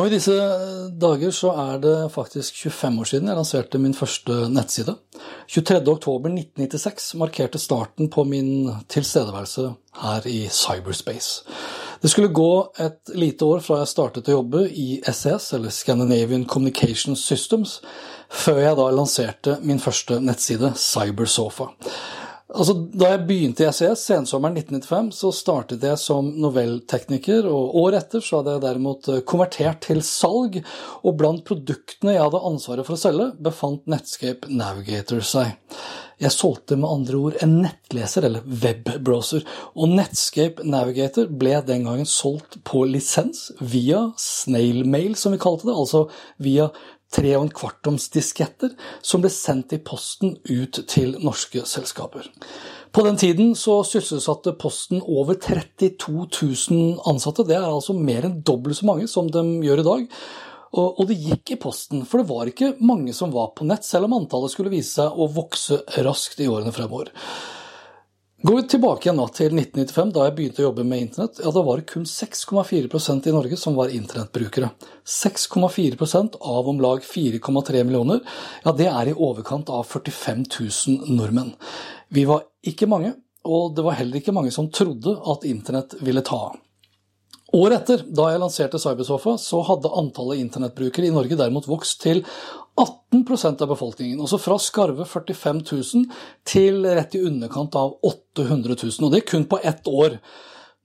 Nå i disse dager så er det faktisk 25 år siden jeg lanserte min første nettside. 23.10.1996 markerte starten på min tilstedeværelse her i cyberspace. Det skulle gå et lite år fra jeg startet å jobbe i SES, eller Scandinavian Communication Systems, før jeg da lanserte min første nettside, Cybersofa. Altså, da jeg begynte i SES sensommeren 1995, så startet jeg som novelltekniker, og året etter så hadde jeg derimot eh, konvertert til salg, og blant produktene jeg hadde ansvaret for å selge, befant Netscape Navigator seg. Jeg solgte med andre ord en nettleser, eller webbrowser, og Netscape Navigator ble den gangen solgt på lisens via snailmail, som vi kalte det, altså via tre og en kvartoms disketter som ble sendt i posten ut til norske selskaper. På den tiden så sysselsatte Posten over 32 000 ansatte. Det er altså mer enn dobbelt så mange som de gjør i dag. Og, det gikk i posten, for det var ikke mange som var på nett, selv om antallet skulle vise seg å vokse raskt i årene fremover. Går vi tilbake igjen til 1995, da jeg begynte å jobbe med internett, ja, da var det kun 6,4% i Norge som var internettbrukere. 6,4% av om lag 4,3 millioner, ja, det er i overkant av 45 000 nordmenn. Vi var ikke mange, og det var heller ikke mange som trodde at internett ville ta av. Året etter, da jeg lanserte Cybersofa, så hadde antallet internettbrukere i Norge derimot vokst til 18% av befolkningen. Altså fra skarve 45 000 til rett i underkant av 800 000. Og det kun på ett år.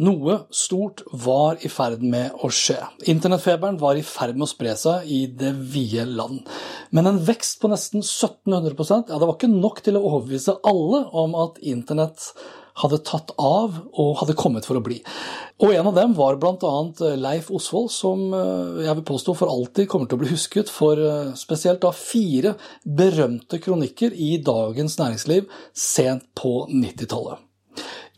Noe stort var i ferd med å skje. Internettfeberen var i ferd med å spre seg i det vide land. Men en vekst på nesten 1700 ja, det var ikke nok til å overbevise alle om at internett hadde tatt av og hadde kommet for å bli. Og en av dem var bl.a. Leif Osvold, som eh, jeg vil påstå for alltid kommer til å bli husket for eh, spesielt da fire berømte kronikker i Dagens Næringsliv sent på 90-tallet.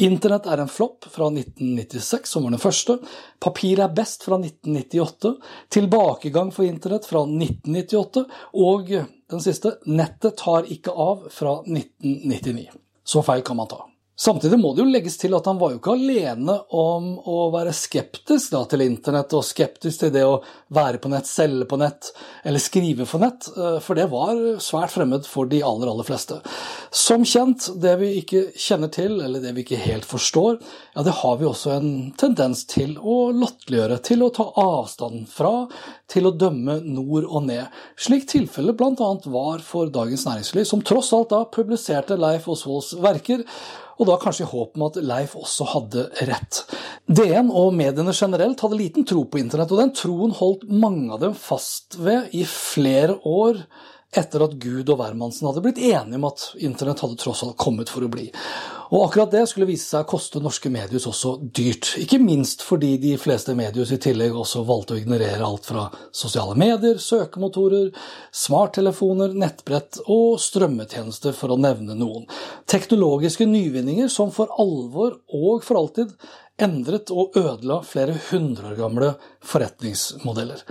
Internett er en flopp fra 1996, som var den første. Papir er best fra 1998. Tilbakegang for internett fra 1998. Og den siste, nettet tar ikke av fra 1999. Så feil kan man ta. Samtidig må det jo legges til at han var jo ikke alene om å være skeptisk da, til internett, og skeptisk til det å være på nett, selge på nett eller skrive på nett, eh, for det var svært fremmed for de aller, aller fleste. Som kjent, det vi ikke kjenner til, eller det vi ikke helt forstår, ja, det har vi også en tendens til å latterliggjøre, til å ta avstand fra, til å dømme nord og ned, slik tilfellet bl.a. var for Dagens Næringsliv, som tross alt da publiserte Leif Osvolds verker, og da kanskje i håp om at Leif også hadde rett. DN og mediene generelt hadde liten tro på internett, og den troen holdt mange av dem fast ved i flere år etter at Gud og hvermannsen hadde blitt enige om at internett hadde tross alt kommet for å bli. Og akkurat det skulle vise seg å koste norske mediehus også dyrt. Ikke minst fordi de fleste mediehus i tillegg også valgte å ignorere alt fra sosiale medier, søkemotorer, smarttelefoner, nettbrett og strømmetjenester, for å nevne noen. Teknologiske nyvinninger som for alvor og for alltid endret og ødela flere hundre år gamle forretningsmodeller.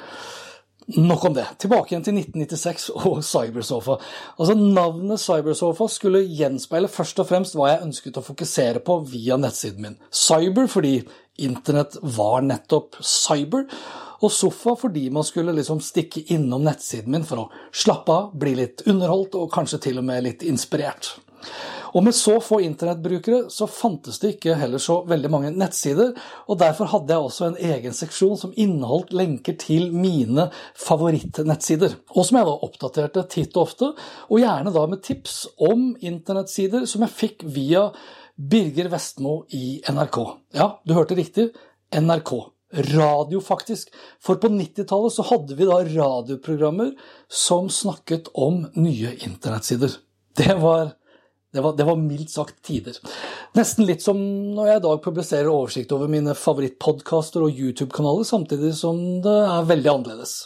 Nok om det. Tilbake igjen til 1996 og Cybersofa. Altså Navnet Cybersofa skulle gjenspeile først og fremst hva jeg ønsket å fokusere på via nettsiden min. Cyber fordi internett var nettopp cyber, og sofa fordi man skulle liksom stikke innom nettsiden min for å slappe av, bli litt underholdt og kanskje til og med litt inspirert. Og med så få internettbrukere så fantes det ikke heller så veldig mange nettsider, og derfor hadde jeg også en egen seksjon som inneholdt lenker til mine favorittnettsider, og som jeg da oppdaterte titt og ofte, og gjerne da med tips om internettsider som jeg fikk via Birger Vestmo i NRK. Ja, du hørte riktig, NRK. radio, faktisk. For på 90-tallet så hadde vi da radioprogrammer som snakket om nye internettsider. Det var det var, det var, mildt sagt tider. Nesten litt som når jeg i dag publiserer oversikt over mine favorittpodkaster og YouTube-kanaler, samtidig som det er veldig annerledes.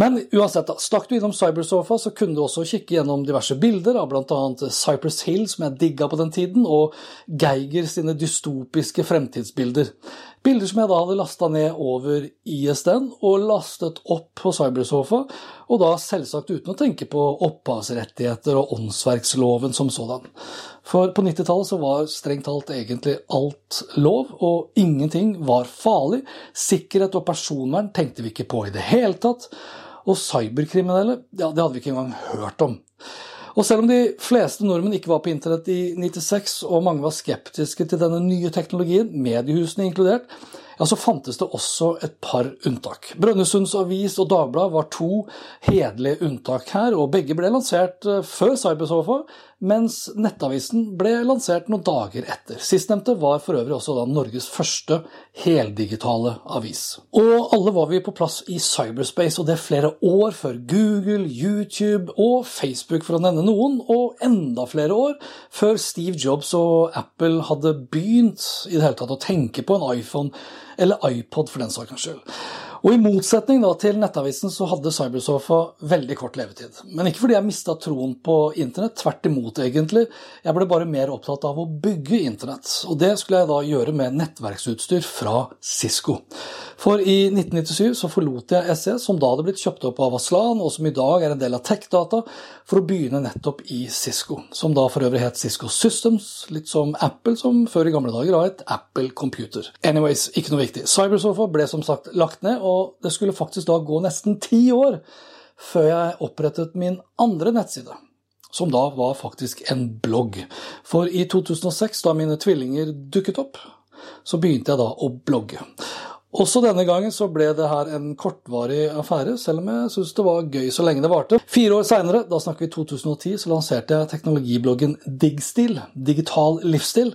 Men uansett, da, stakk du innom Cybersofa, så kunne du også kikke gjennom diverse bilder av bl.a. Cypress Hill, som jeg digga på den tiden, og Geiger sine dystopiske fremtidsbilder. Bilder som jeg da hadde lasta ned over ISDN og lastet opp på Cybersofa, og da selvsagt uten å tenke på opphavsrettigheter og åndsverksloven som sådan. For på 90-tallet så var strengt talt egentlig alt lov, og ingenting var farlig. Sikkerhet og personvern tenkte vi ikke på i det hele tatt. Og cyberkriminelle, ja, det hadde vi ikke engang hørt om. Og selv om de fleste nordmenn ikke var på internett i 96, og mange var skeptiske til denne nye teknologien, mediehusene inkludert, ja, så fantes det også et par unntak. Brønnøysunds Avis og Dagbladet var to hederlige unntak her, og begge ble lansert eh, før Cybersofa, mens Nettavisen ble lansert noen dager etter. Sistnevnte var for øvrig også da Norges første heldigitale avis. Og alle var vi på plass i cyberspace, og det er flere år før Google, YouTube og Facebook, for å nevne noen, og enda flere år før Steve Jobs og Apple hadde begynt i det hele tatt å tenke på en iPhone eller iPod for den saks skyld. Og I motsetning til Nettavisen så hadde Cybersofa veldig kort levetid. Men ikke fordi jeg mista troen på internett, tvert imot egentlig. Jeg ble bare mer opptatt av å bygge internett, og det skulle jeg da gjøre med nettverksutstyr fra Cisco. For i 1997 så forlot jeg SE, som da hadde blitt kjøpt opp av Aslan, og som i dag er en del av TechData, for å begynne nettopp i Cisco, som da for øvrig het Cisco Systems, litt som Apple, som før i gamle dager har et Apple Computer. Anyways, ikke noe viktig. Cybersofa ble som sagt lagt ned, og det skulle faktisk da gå nesten ti år før jeg opprettet min andre nettside. Som da var faktisk en blogg. For i 2006, da mine tvillinger dukket opp, så begynte jeg da å blogge. Også denne gangen så ble det her en kortvarig affære, selv om jeg syns det var gøy så lenge det varte. Fire år seinere, da snakker vi 2010, så lanserte jeg teknologibloggen Digstil, digital livsstil.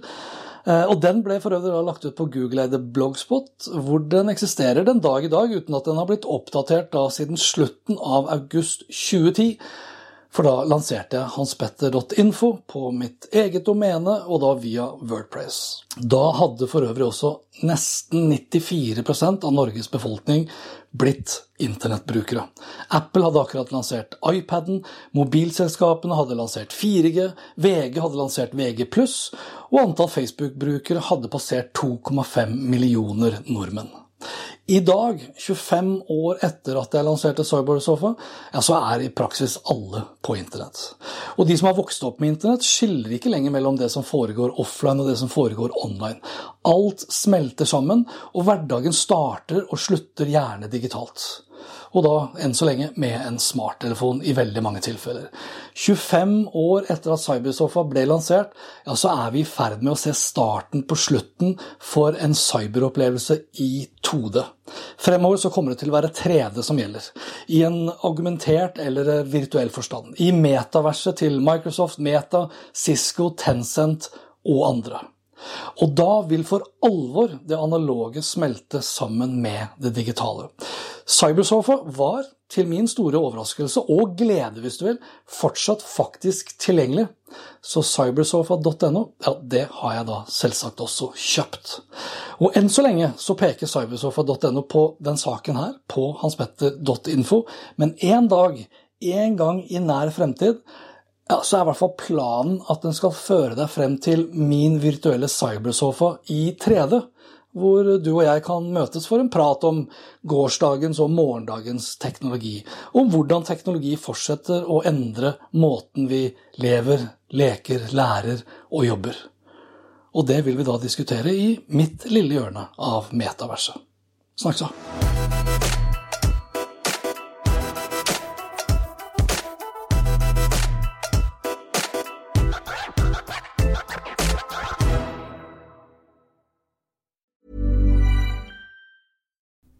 Eh, og den ble for øvrig lagt ut på Google-eide Blogspot, hvor den eksisterer den dag i dag, uten at den har blitt oppdatert da siden slutten av august 2010. For da lanserte jeg hanspetter.info på mitt eget domene, og da via Wordpress. Da hadde for øvrig også nesten 94% av Norges befolkning blitt internettbrukere. Apple hadde akkurat lansert iPaden, mobilselskapene hadde lansert 4G, VG hadde lansert VG+, og antall Facebook-brukere hadde passert 2,5 millioner nordmenn. I dag, 25 år etter at jeg lanserte Cybersofa, ja, så er i praksis alle på internett. Og de som har vokst opp med internett, skiller ikke lenger mellom det som foregår offline og det som foregår online. Alt smelter sammen, og hverdagen starter og slutter gjerne digitalt og da enn så lenge med en smarttelefon i veldig mange tilfeller. 25 år etter at Cybersofa ble lansert, ja, så er vi i ferd med å se starten på slutten for en cyberopplevelse i 2D. Fremover så kommer det til å være 3D som gjelder, i en argumentert eller virtuell forstand. I metaverset til Microsoft, Meta, Cisco, Tencent og andre. Og da vil for alvor det analoge smelte sammen med det digitale. Cybersofa var, til min store overraskelse og glede, hvis du vil, fortsatt faktisk tilgjengelig. Så cybersofa.no, ja, det har jeg da selvsagt også kjøpt. Og enn så lenge så peker cybersofa.no på den saken her, på hanspetter.info, men en dag, en gang i nær fremtid, ja, så er i hvert fall planen at den skal føre deg frem til min virtuelle cybersofa i 3D, hvor du og jeg kan møtes for en prat om gårsdagens og morgendagens teknologi, om hvordan teknologi fortsetter å endre måten vi lever, leker, lærer og jobber. Og det vil vi da diskutere i mitt lille hjørne av metaverset. Snakkes.